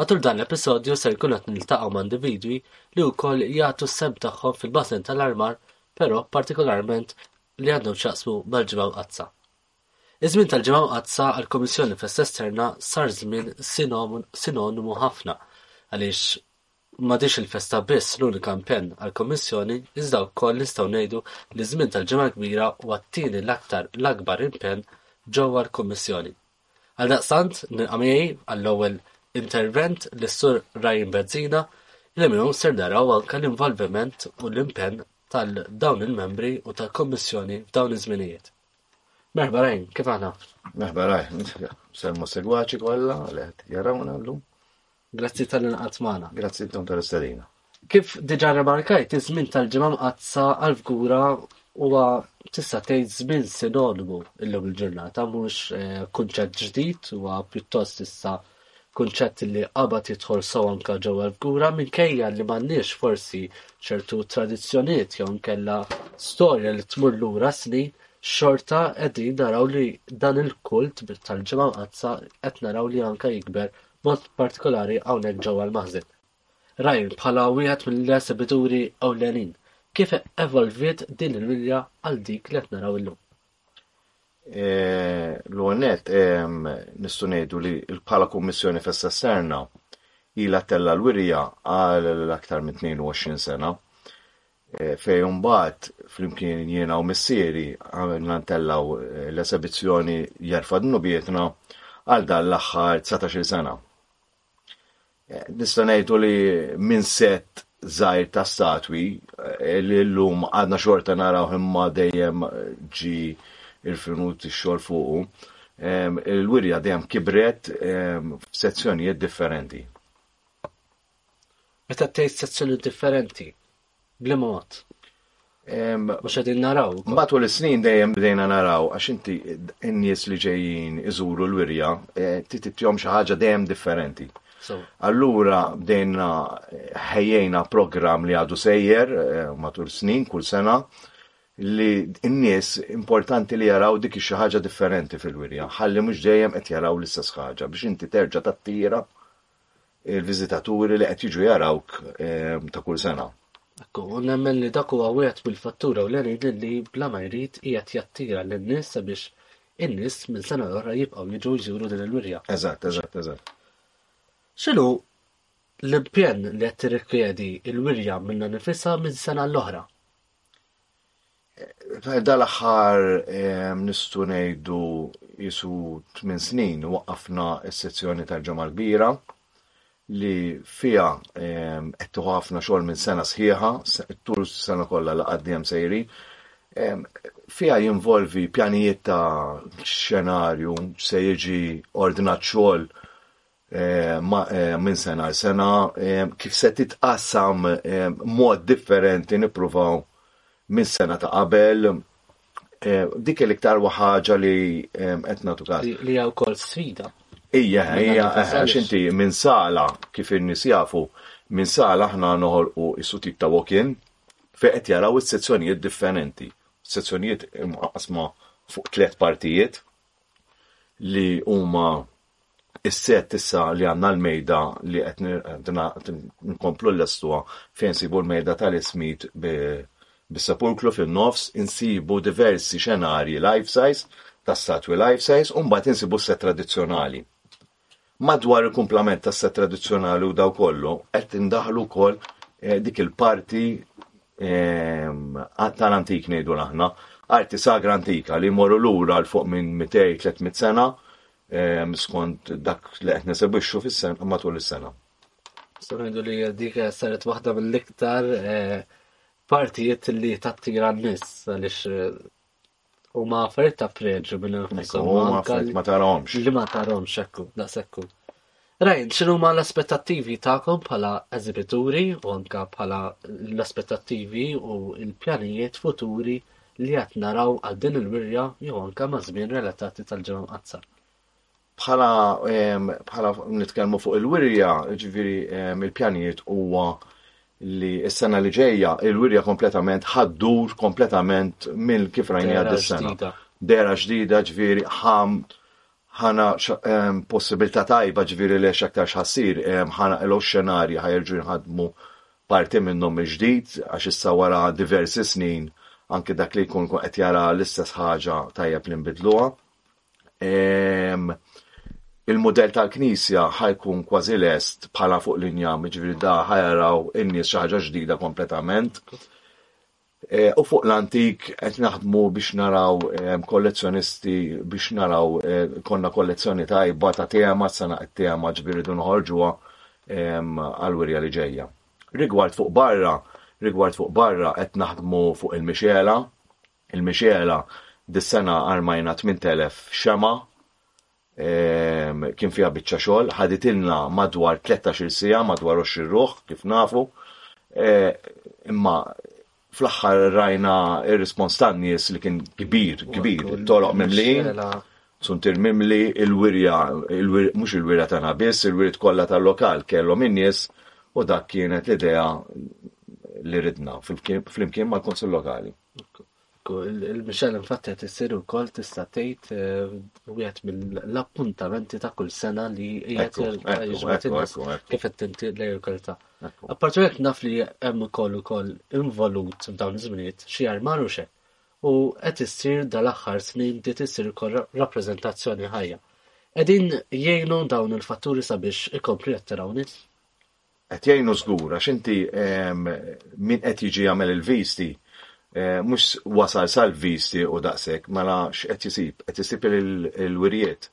Matul dan l-episodju ser ikun qed niltaqgħu ma' individwi li wkoll jagħtu s-sehem tagħhom fil-bażen tal-armar però partikolarment li għandhom x'jaqsmu mal-Ġimgħa Mqaddsa. Iż-żmien tal-Ġimgħa Mqaddsa għall-Kummissjoni Festa Esterna sar żmien sinonimu ħafna għaliex m'għadhiex il-festa biss l-unika impenn għall-Kummissjoni iżda wkoll nistgħu ngħidu li ż-żmien tal-Ġimgħa Kbira huwa t-tieni l-aktar l-akbar impenn ġewwa l-Kummissjoni. Għaldaqstant, nilqa' miegħi għall-ewwel intervent lis-Sur Ryan Bezzina li minnu ser naraw anke l-involviment u l-impenn tal-dawn il-membri u tal-Kummissjoni f'dawn iż-żminijiet. Merħba Ryan, kif aħna? Merħba Ryan, semmu segwaċi kollha li qed jarawna llum. Grazzi tal inqat magħna. Grazzi intom tal-istedina. Kif diġà remarkajt, iż-żmien tal-ġimgħa mqaddsa għal fgura huwa tista' tgħid żmien sinonimu illum il-ġurnata mhux eh, kunċett ġdid huwa pjuttost issa kunċett li qabad jidħol sew anke ġewwa l-fgura minkejja li m'għandniex forsi ċertu tradizzjonijiet jew nkella storja li tmur lura snin xorta qegħdin naraw li dan il-kult tal-ġimgħa mqaddsa qed naraw li anke jikber b'mod partikolari hawnhekk ġewwa l-maħżen. Ryan bħala wieħed mill-esibituri ewlenin kif evolviet din il-milja għal dik li qed naraw illum. E, L-għonet e, nistgħu ngħidu li bħala kummissjoni festa esterna ila tella l-wirja għal aktar minn 22 sena fejn imbagħad flimkien jiena u missieri għamilna ntellgħu eh, l-esebizzjoni Jerfa' Dnubietna għal dan l-aħħar 19-il sena. Eh, nista' ngħidu li minn set żgħir ta' statwi eh, li llum għadna xorta naraw imma dejjem ġi irfinut ix-xogħol fuqu. Il-wirja dejjem kibret f'sezzjonijiet differenti. Meta tgħid sezzjoni differenti, bli mod? Mhux qegħdin naraw. Matul is-snin dejjem bdejna naraw għax inti n-nies li ġejjin iżuru l-wirja e, titibtihom xi ħaġa dejjem differenti. Allura bdejna ħejjejna programm li għadu sejjer e, matul snin kull sena li n-nies importanti li jaraw dik xi ħaġa differenti fil-wirja, ħalli mhux dejjem qed jaraw l-istess ħaġa biex inti terġa' tattira il-viżitaturi li qed jiġu jarawk ta' kull sena. Ekku, u nemmen li dak huwa wieħed mill-fatturi ewlenin li bla ma jrid qiegħed jattira lin-nies sabiex in-nies minn sena l-oħra jibqgħu jiġu jżuru din il-wirja. Eżatt, eżatt, eżatt. X'inhu l-impenn li qed tirrikjedi l-wirja minnha nifisha minn sena l-oħra? Dal-aħħar ehm, nistgħu ngħidu jisu 8 snin waqqafna s-sezzjoni tal-ġemgħa kbira li fija ehm, qed tieħu ħafna xogħol minn sena sħiħa, tul sena kollha li għaddiem sejri. Ehm, fija jinvolvi pjanijiet ta' xenarju se jiġi ordnat xogħol minn sena għal sena kif se titqassam mod differenti nippruvaw minn sena ta' qabel dik l-iktar ħaġa li qed nagħtu każ. Li hija wkoll sfida. Ija, ija, għax inti minn sala, kif in-nies jafu, minn sala aħna noħolqu is-sutit ta' walk-in, fejn qed jaraw is-sezzjonijiet differenti. Sezzjonijiet imqasma fuq tliet partijiet li huma Is-sett issa li għandna l-mejda li qed nkomplu nlestuha fejn insibu l-mejda tal-ismit bis-sepulklu fin-nofs, insibu diversi xenarji life size ta' statwi life size u mbagħad insibu s-sett tradizzjonali. Madwar il-kumplament tas-sett tradizzjonali u daw kollu qed indaħħlu wkoll dik il-parti tal-antik ngħidulha aħna, arti sagra antika li jmorru lura 'l fuq minn 200, 300 sena skont dak li qed nesebixxu fis-sen matul is-sena. Nistgħu ngħidu li dik saret waħda mill-iktar eh, partijiet li tattira n-nies għaliex eh, u ma affarijiet ta' preġu minn nfishom. Ma affarijiet ma tarahomx. Li ma tarahomx ekku, daqsekku. Ryan, x'inhuma l-aspettattivi tagħkom bħala eżibituri u anke bħala l-aspettattivi u l-pjanijiet futuri li qed naraw għal din il-wirja jew anke maż-żmien relatati tal-Ġimgħa Mqaddsa? Bħala bħala nitkellmu fuq il-wirja, ġifieri il-pjanijiet huwa li s-sena li ġejja il-wirja kompletament ħaddur kompletament mill kif rajni għad sena Dera ġdida ġifieri ħam ħana possibilità tajba ġviri li aktar xħassir, ħana ilo xenarji ħajerġu jinħadmu parti minnhom mill-ġdid, għax issa wara diversi snin anki dak li jkun kun qed jara l-istess ħaġa tajjeb li nbidluha. Il-modell tal-Knisja ħajkun kważi lest bħala fuq linja miġviri da ħajaraw in-nies xi ħaġa ġdida kompletament. E, u fuq l-antik qed naħdmu biex naraw e, kollezzjonisti biex naraw e, konna kollezzjoni tajba ta' tema, s-sena tema ġbiridu nħorġuha għal-wirja li ġejja. Rigward fuq barra, rigward fuq barra qed naħdmu fuq il-mixela. Il-mixela dis-sena armajna 8000 xema Ehm, kien fiha biċċa xogħol, ħaditilna madwar 13 sija, madwar 20 ruħ, kif nafu. Eh, imma fl-aħħar rajna ir-rispons tan-nies li kien kbir, kbir, toroq mimlijin, suntir mimli, il-wirja, mhux il-wirja tagħna biss, il-wirt kollha tal-lokal kellhom in-nies u dak kienet l-idea li ridna flimkien mal-Konsil Lokali. Il-mixel infatti qed issir ukoll tista' tgħid wieħed mill-appuntamenti ta' kull sena li qiegħed kif qed tinti lejn il-kwalità. Apparti hekk naf li hemm ukoll ukoll involut f'dawn iż-żminijiet xi armar u xejn. U qed issir dal-aħħar snin bdiet issir ukoll rappreżentazzjoni ħajja. Qegħdin jgħinu dawn il-fatturi sabiex ikompli jattiraw nies? Qed jgħinu żgur għax inti min qed jiġi jagħmel il-visti eh, mhux wasal sal-visti u daqshekk mela x'qed jisib? Qed jisib il-wirjiet,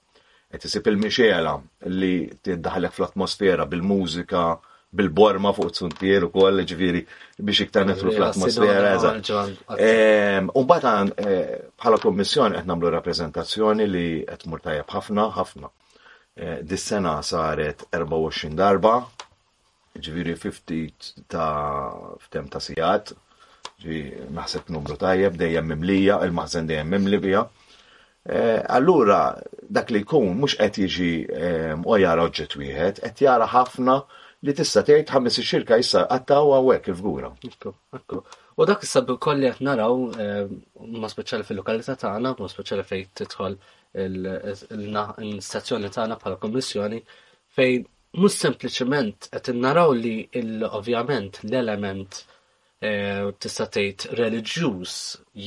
qed jisib il-mixela li tiddaħlek fl-atmosfera bil-mużika, bil-borma fuq t-suntier u koll ġviri biex iktar nitru fl-atmosfera. U bata eh, bħala kommissjoni qed nagħmlu rappreżentazzjoni li qed mur tajjeb ħafna, ħafna. Eh, dis-sena saret 24 darba, ġviri 50 ta' ftem ta' sijat, ġi naħseb numru tajjeb, dejjem mimlija, il-maħzen dejjem mimli bija. Eh, allura, dak li jkun mhux qed jiġi eh, u jara oġġett wieħed, qed jara ħafna li tista' tgħid ħames ix-xirka issa qattaw hawnhekk il-fgura. U dak is-sabbi wkoll li qed naraw eh, ma speċjali fil-lokalità tagħna, ma speċjali fejn tidħol l-istazzjoni tagħna bħala Kommissjoni fejn mhux sempliċement qed innaraw li ovvjament l-element eh, tista' tgħid reliġjuż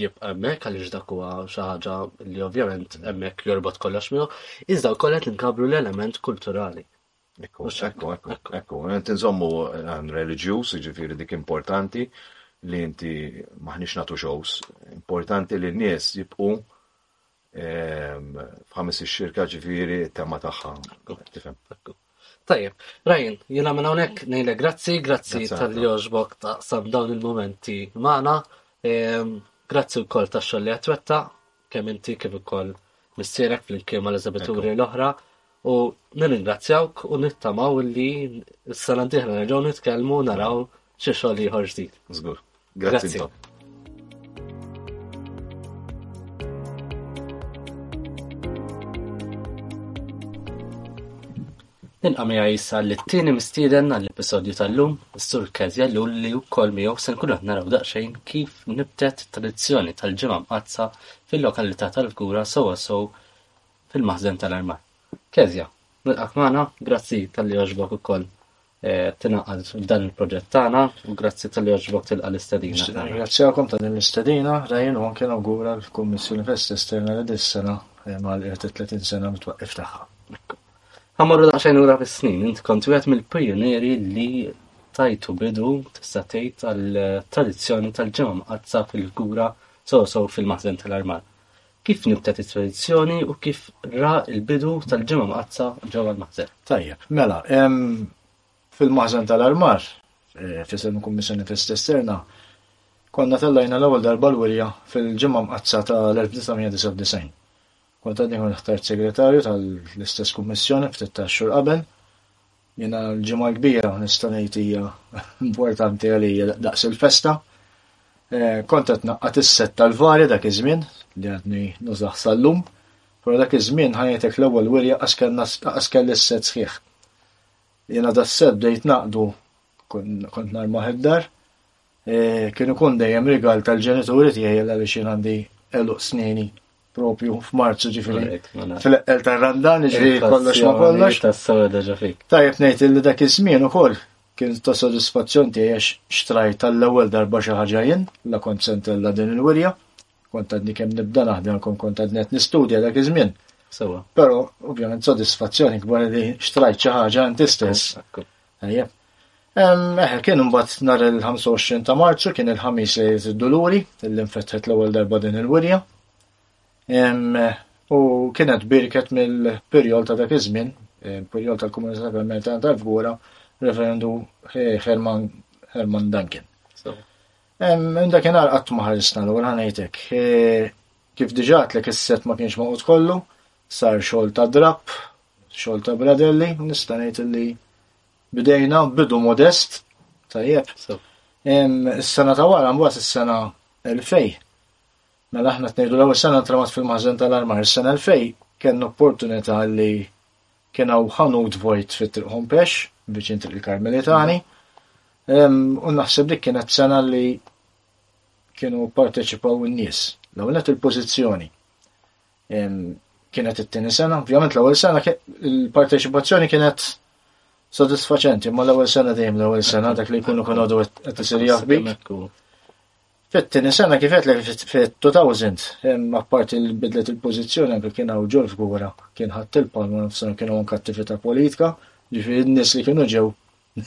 jibqa' hemmhekk għaliex dak huwa xi ħaġa li ovvjament hemmhekk jorbot kollox miegħu, iżda wkoll qed inkabru l-element kulturali. Ekku, ekku, ekku, ekku, qed inżommu għan reliġjuż, jiġifieri dik importanti li inti maħniex nagħtu xows, importanti li n-nies jibqu F'ħames ix-xirka ġifieri t-tema tagħha. Tifhem. Tajjeb, Ryan, jiena minn hawnhekk ngħidlek grazzi, grazzi tal-li jogħġbok taqsam dawn il-momenti magħna. Grazzi wkoll tax-xogħol li qed kemm inti kif ukoll missierek flimkien mal-eżibituri l-oħra. U nirringrazzjawk u nittamaw li s-sena diħna nerġgħu nitkellmu naraw Xi xogħol ieħor ġdid. Żgur. Grazzi. Nilqa' miegħi issa lit-tieni mistieden għall-episodju tal-lum, is-Sur Kezja Lul li wkoll miegħu se nkunu qed naraw daqsxejn kif nibtet tradizzjoni tal-ġimgħa mqaddsa fil-lokalità tal-Fgura sewwa sew fil-maħżen tal-armar. Kezja, nilqak magħna, grazzi tal-li għaġbok ukoll Eh, tinaqal f'dan il-proġett tagħna u grazzi tal joġbok tilqa l-istedina. Ringrazzjakom ta' din l-istedina, rajn u anke nawgura l-Kummissjoni Fest Esterna li dis-sena eh, mal qed 30 sena mitwaqqif tagħha. Ħamorru daqsxejn ura fis-snin, int kont wieħed mill-pioneri li tajtu bidu tista' tgħid għal tradizzjoni tal-ġimgħa mqazza fil-kura so fil-maħżen tal-armar. Kif nibtet it-tradizzjoni u kif ra l-bidu tal-Ġimgħa Mqaddsa ġewwa l-maħżen? Tajjeb, mela, fil-maħżen tal-armar, eh, f'isem il-Kummissjoni Festi Esterna, konna tellajna l-ewwel darba l-wirja fil-Ġimgħa Mqaddsa tal-1999. Kont għadni kont ħtart segretarju tal-istess kummissjoni ftit tax-xhur qabel Jiena l-Ġimgħa l-Kbira nista' ngħid hija importanti għalija daqs il-festa. Eh, kont qed naqqat is-set tal-vari dak iż-żmien li għadni nużah sal-lum, però dak iż-żmien ħajtek l-ewwel wirja qas kelli s-set sħiħ. Jiena da s-set bdejt naqdu kont narmaħ id-dar, eh, kien ikun dejjem rigal tal-ġenituri tiegħi għaliex jien għandi eluq sneni propju f'Marzu ġifiri. Fil-eqqel ta' Randan ġifiri kollox ma kollox. Ta' soda ġifik. Ta' jibnejt li dak iż-żmien u koll kien ta' soddisfazzjon ti għax xtraj tal-ewwel darba xi ħaġa jien, la kont sentella din il-wirja, kont għadni kemm nibda naħdem kont kont għadni qed nistudja dak iż-żmien. Sewa. Però ovvjament soddisfazzjoni kbar li xtrajt xi ħaġa inti stess. Ejja. Eh, kien imbagħad nhar il-25 ta' Marzu kien il-ħamis li id-duluri li nfetħet l-ewwel darba din il-wirja. U kienet birket mill-perjol ta' dak iż-żmien, eh, perjol tal-Komunità Permanenti tal-Fgura, Reverendu eh, Herman Herman Duncan. Inda kien għal qatt ma ħarisna l-ewwel ħanejtek. Kif diġà għatlek is-set ma kienx maqgħud kollu, Sar xogħol ta' drapp, xogħol ta' bradelli, nista' ngħid li bdejna bidu modest, tajjeb. Is-sena ta' wara mbagħad is-sena 2000. Mela aħna tnejdu l-ewwel sena ntramat fil-maħżen tal-armar, is-sena 2000 kellna opportunità li kien hawn ħanut vojt fit-triq Hompex biex intriq il-Karmelitani. U naħseb dik kienet sena li kienu parteċipaw in-nies. L-ewwel il-pożizzjoni. Kienet it-tieni sena, ovvjament l-ewwel sena il-parteċipazzjoni kienet sodisfaċenti, ma l-ewwel sena dejjem l-ewwel sena dak li jkunu kienu għadu qed isir jaħbik. Fit-tieni sena kif qed fit-2000 apparti li bidlet il-pożizzjoni anke kien hawn ġol f'gura, kien ħadd il-palma nifsan kienu anke attività politika, ġifieri n-nies li kienu ġew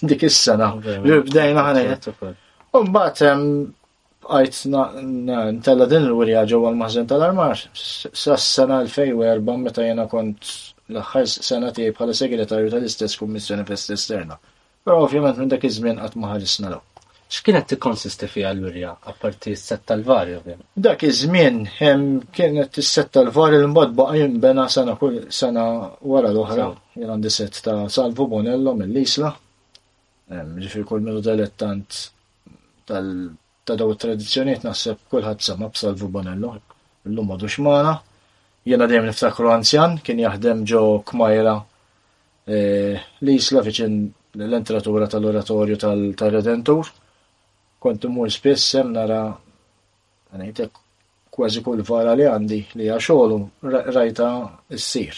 dik is-sena li bdejna ħanejn. Umbagħad Bqajt ntella' din il-wirja ġewwa l-maħżen tal-armar sas-sena 2004 meta jiena kont l-aħħar sena tiegħi bħala segretarju tal-istess Kummissjoni Festa Esterna. Però ovvjament minn dak iż-żmien qatt ma ħarisna 'l hawn. X'kienet tikkonsisti fiha l-wirja, apparti s-sett tal-vari ovvjament? Dak iż-żmien kienet is-sett tal-vari li mbagħad baqa' jinbena sena kull sena wara l-oħra. Jien għandi sett ta' Salvu Bonello mill-Isla, jiġifieri kull min hu dilettant tal ta' daw it-tradizzjonijiet naħseb kulħadd sema' b'Salvu Bonello. Illum m'għadux magħna. Jiena dejjem niftakru anzjan kien jaħdem ġo kmajra e, l-isla viċin l-entratura tal-oratorju tal-Redentur. Kont imur spiss hemm nara ngħidlek kważi kull vara li għandi li hija xogħlu rajta ssir.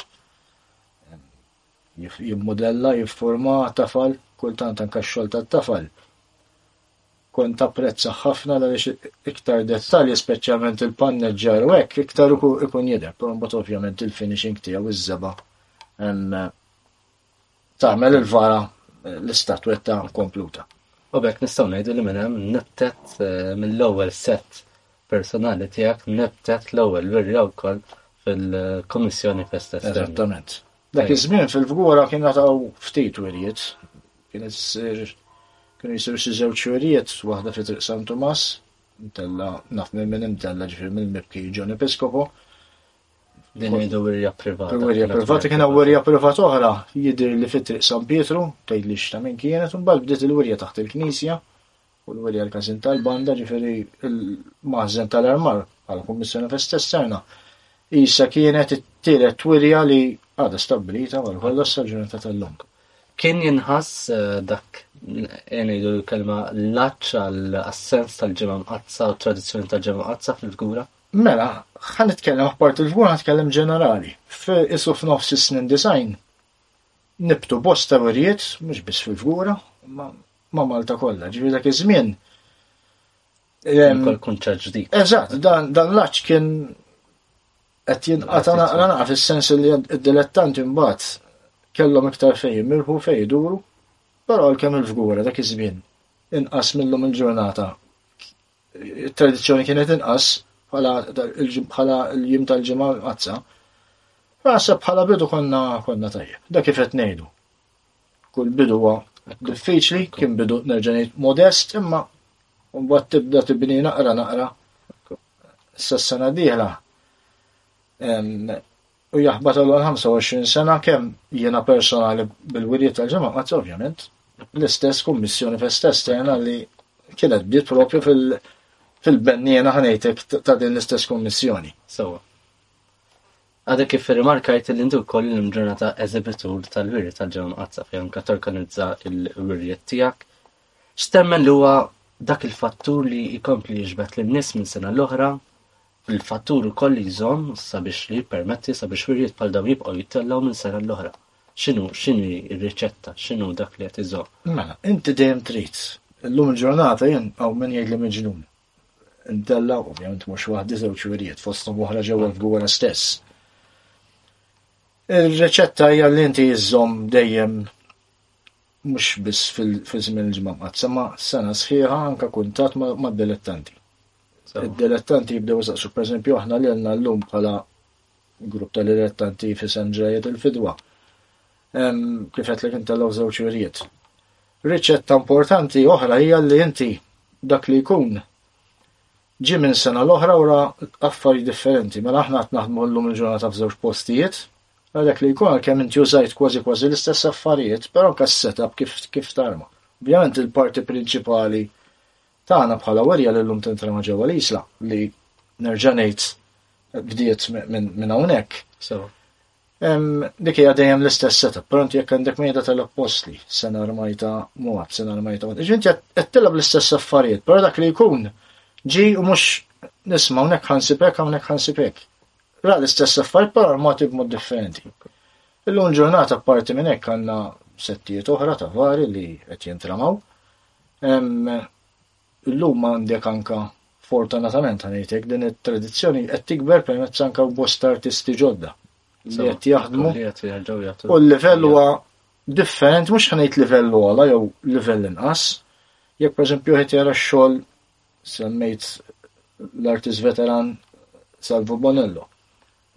jimmudella, jifforma għat-tafal, kultant anke x-xogħol tat-tafal. Kont apprezza ħafna għaliex iktar dettalji, speċjalment il-panneġġar u hekk, iktar ikun jidher, però mbagħad ovvjament il-finishing tiegħu iż-żeba tagħmel il-vara l-istatwetta kompluta. U bekk nistgħu ngħidu li minn hemm nittet eh, mill-ewwel set personali tiegħek nibtet l-ewwel wirja wkoll fil-Kummissjoni Festa Esterna. Eżattament. Dak iż-żmien fil-Fgura kien nataw ftit wirjiet. Kien isir kienu jsiru xi żewġ wirjiet, waħda fi Triq San Tumas, mtella naf minn min imtella ġifier mill-mibki Ġon Episkopo. Din jgħidu wirja privata. Wirja privata kien wirja privata oħra jidher li fi Triq San Pietru, tgħidlix ta' min kienet, imbagħad bdiet il-wirja taħt il-Knisja u l-weli għall-każin tal-banda, ġifieri l-maħżen tal-armar għall-Kummissjoni Festa Esterna, qisha kienet it-tielet twilja li għadha stabbilita wara kollox sal-ġurnata tal-lum. Kien jinħass dak ngħidu l-kelma l-għatx għall-assens tal-Ġimgħa Mqaddsa u t-tradizzjoni tal-Ġimgħa Mqaddsa fil-Fgura? Mela, ħa nitkellem apparti l-Fgura nitkellem ġenerali. F'isu f'nofs is-snin design nibtu bosta wirjiet, mhux biss fil-Fgura, ma ma' Malta kollha, ġifieri dak iż-żmien. Kol kunċett ġdid. Eżatt, dan dan l-aċċ kien qed jinqata' naqra naqra fis-sens li d-dilettanti mbagħad kellhom iktar fejn mirħu fejn iduru, però għalkemm il-fgura dak iż-żmien inqas millum il-ġurnata. It-tradizzjoni kienet inqas bħala l-jim tal-ġimgħa qazza. Naħseb bħala bidu konna konna tajjeb, dak kif qed ngħidu. Kull bidu huwa diffiċli, kien bidu nerġa' ngħid modest, imma mbagħad tibda tibni naqra naqra s-sena dieħla. U jaħbat għal 25 sena kemm jiena personali bil-wirjiet tal-ġemgħa, għazz ovvjament, l-istess kummissjoni fest esterna li kienet bdiet propju fil-bennina ħanejtek ta' din l-istess kummissjoni. Sewa. Għadha kif irrimarkajt li ndur ukoll illum ġurnata eżibitur tal-wirja tal-ġewwa mqaddsa fejn anke torganizza l-wirjiet tiegħek. X'temmen li huwa dak il-fattur li jkompli jiġbed lin-nies minn sena l-oħra, il-fattur ukoll li jżomm sabiex li jippermetti sabiex wirjiet bħal dawn jibqgħu jittellgħu minn sena l-oħra. X'inhu x'inhi r-riċetta, x'inhu dak li qed iżomm? Mela, inti dejjem trid. Illum il-ġurnata jien hawn min jgħidli miġnun. Ntella', ovvjament mhux waħdi, żewġ wirijiet fosthom oħra ġewwa l-fgura stess. Ir-riċetta hija li inti iżżomm dejjem mhux biss fil-żmien il-ġimgħa mqaddsa ma' sena sħiħa anke kuntatt ma' dilettanti. Id-dilettanti jibdew saqsu, per eżempju, aħna li għandna llum bħala grupp ta' dilettanti fi San Ġrajet il-Fidwa. Kif qed li kien tellgħu żewġ wirijiet. Riċetta importanti oħra hija li inti dak li jkun ġi minn sena l-oħra wra affarijiet differenti. Mela aħna qed naħdmu llum il-ġurnata f'żewġ postijiet, għalhekk li jkun għalkemm inti użajt kważi kważi l-istess affarijiet, però anke s-setup kif kif tarma. Ovvjament il-parti prinċipali tagħna bħala werja li llum tintrema ġewwa l-isla li nerġa' ngħid bdiet minn hawnhekk. Dik hija dejjem l-istess setup, però inti jekk għandek mejda tal-appostli, sena armajta Moab, sena armajta Moab. Ġinti qed tilab l-istess affarijiet, però dak li jkun ġi u mhux nisma' hawnhekk ħansibek hawnhekk ħansibek. Ra l-istess affarijiet però armati b'mod differenti. Illum ġurnata parti minn hekk għandna settijiet oħra ta' vari li qed jintramaw. Illum għandek anke, fortunatament ħa ngħid hekk, din it-tradizzjoni qed tikber permezz anke u bosta artisti ġodda li qed jaħdmu u l-livell huwa differenti mhux ħa ngħid livell ogħla jew livell inqas. Jekk pereżempju wieħed jara x-xogħol semmejt l-artist veteran Salvo Bonello.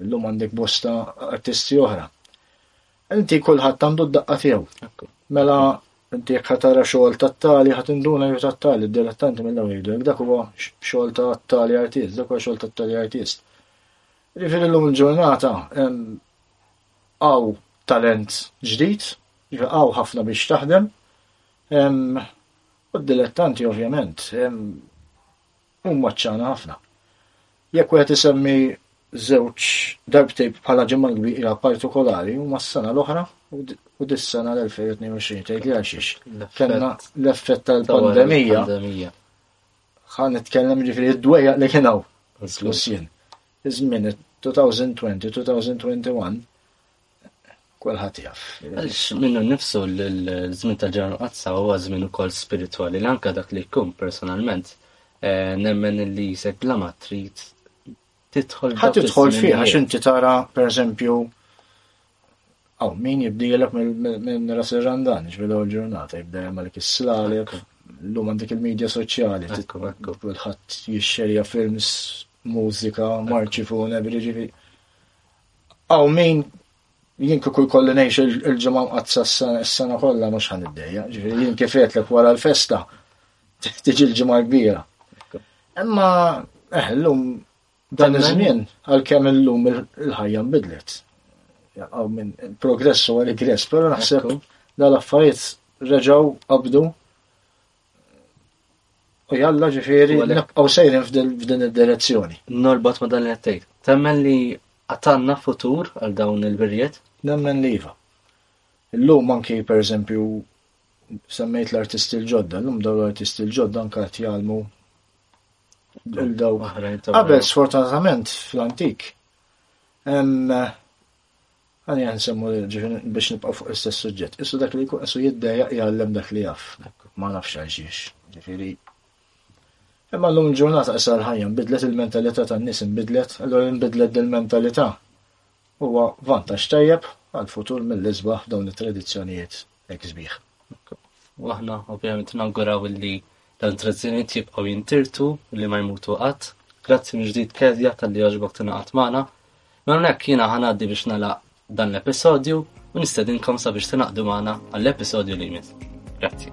Illum għandek bosta artisti oħra. Inti kulħadd għandu d-daqqa tiegħu. Mela inti jekk ħatara xogħol tat-tali ħadd induna jew tat-tali dilettanti mill-ewwel jgħidu dak huwa xogħol tat-tali artist, dak huwa xogħol tat-tali artist. Jiġifieri llum il-ġurnata għaw talent ġdid, għaw ħafna biex taħdem, u d-dilettanti ovvjament, huma ċ-ċana ħafna. Jekk wieħed isemmi żewġ darbtejb bħala ġimgħa kbira partikolari huma s-sena l-oħra u dis-sena l-2022 tgħid li għalxiex. Kellna l-effett tal-pandemija. Ħa nitkellem ġifieri d-dwejja li kien hawn. Iż-żmien 2020-2021 Kulħadd jaf. Għaliex minnu nnifsu l-żmien ta' ġarnu qazza huwa żmien ukoll spiritwali li anke dak li jkun personalment eh, nemmen li jisek bla ma trid tidħol. Ħadd tidħol fih għax inti tara pereżempju għaw min jibdilek minn ras ir-randan ġbidu l-ġurnata jibda jagħmel is-slalek l-lum għandek il-medja soċjali kulħadd jixxerja films, mużika, marċi fuq ġifieri Aw min jien kieku jkolli ngħix il-ġimgħa mqaddsa s-sena kollha mhux ħan iddejja. Ġifieri jien kif għedlek wara l-festa tiġi l-ġimgħa kbira. Imma eh llum dan iż-żmien għalkemm illum il-ħajja nbidlet. Għaw minn progress u regress, però naħseb dal-affarijiet reġgħu qabdu U jalla ġifiri, nibqaw sejrin f'din id-direzzjoni. Norbot ma dan li għattejt. Temmen li għatanna futur għal dawn il-birjet? Nemmen li jiva. L-lum anki, per eżempju, semmejt l-artisti l-ġodda, l-lum daw l-artisti l-ġodda anka għat jgħalmu il-daw. Għabel, sfortunatament, fl-antik, Ħalina nsemmu li ġifieri biex nibqgħu fuq l-istess suġġett. Issu dak li jkun qisu jiddejjaq jgħallem dak li jaf. Ma nafx għal xiex. Ġifieri Imma llum il-ġurnata issa l-ħajja nbidlet il-mentalità tan-nies inbidlet, allura inbidlet dil-mentalità. Huwa vantaġġ tajjeb għall-futur mill-isbaħ f'dawn it-tradizzjonijiet Hekk sbieħ. U aħna ovvjament nawguraw li dan trazzjoniet jibqgħu jintirtu li ma jmutu qatt. Grazzi minn ġdid Kedja tal-li għaġbok tingħaqad magħna. Mela hekk jiena ħanaddi biex nagħlaq dan l-episodju u nistedinkom sabiex tingħaqdu magħna għall-episodju li jmiss. Grazzi.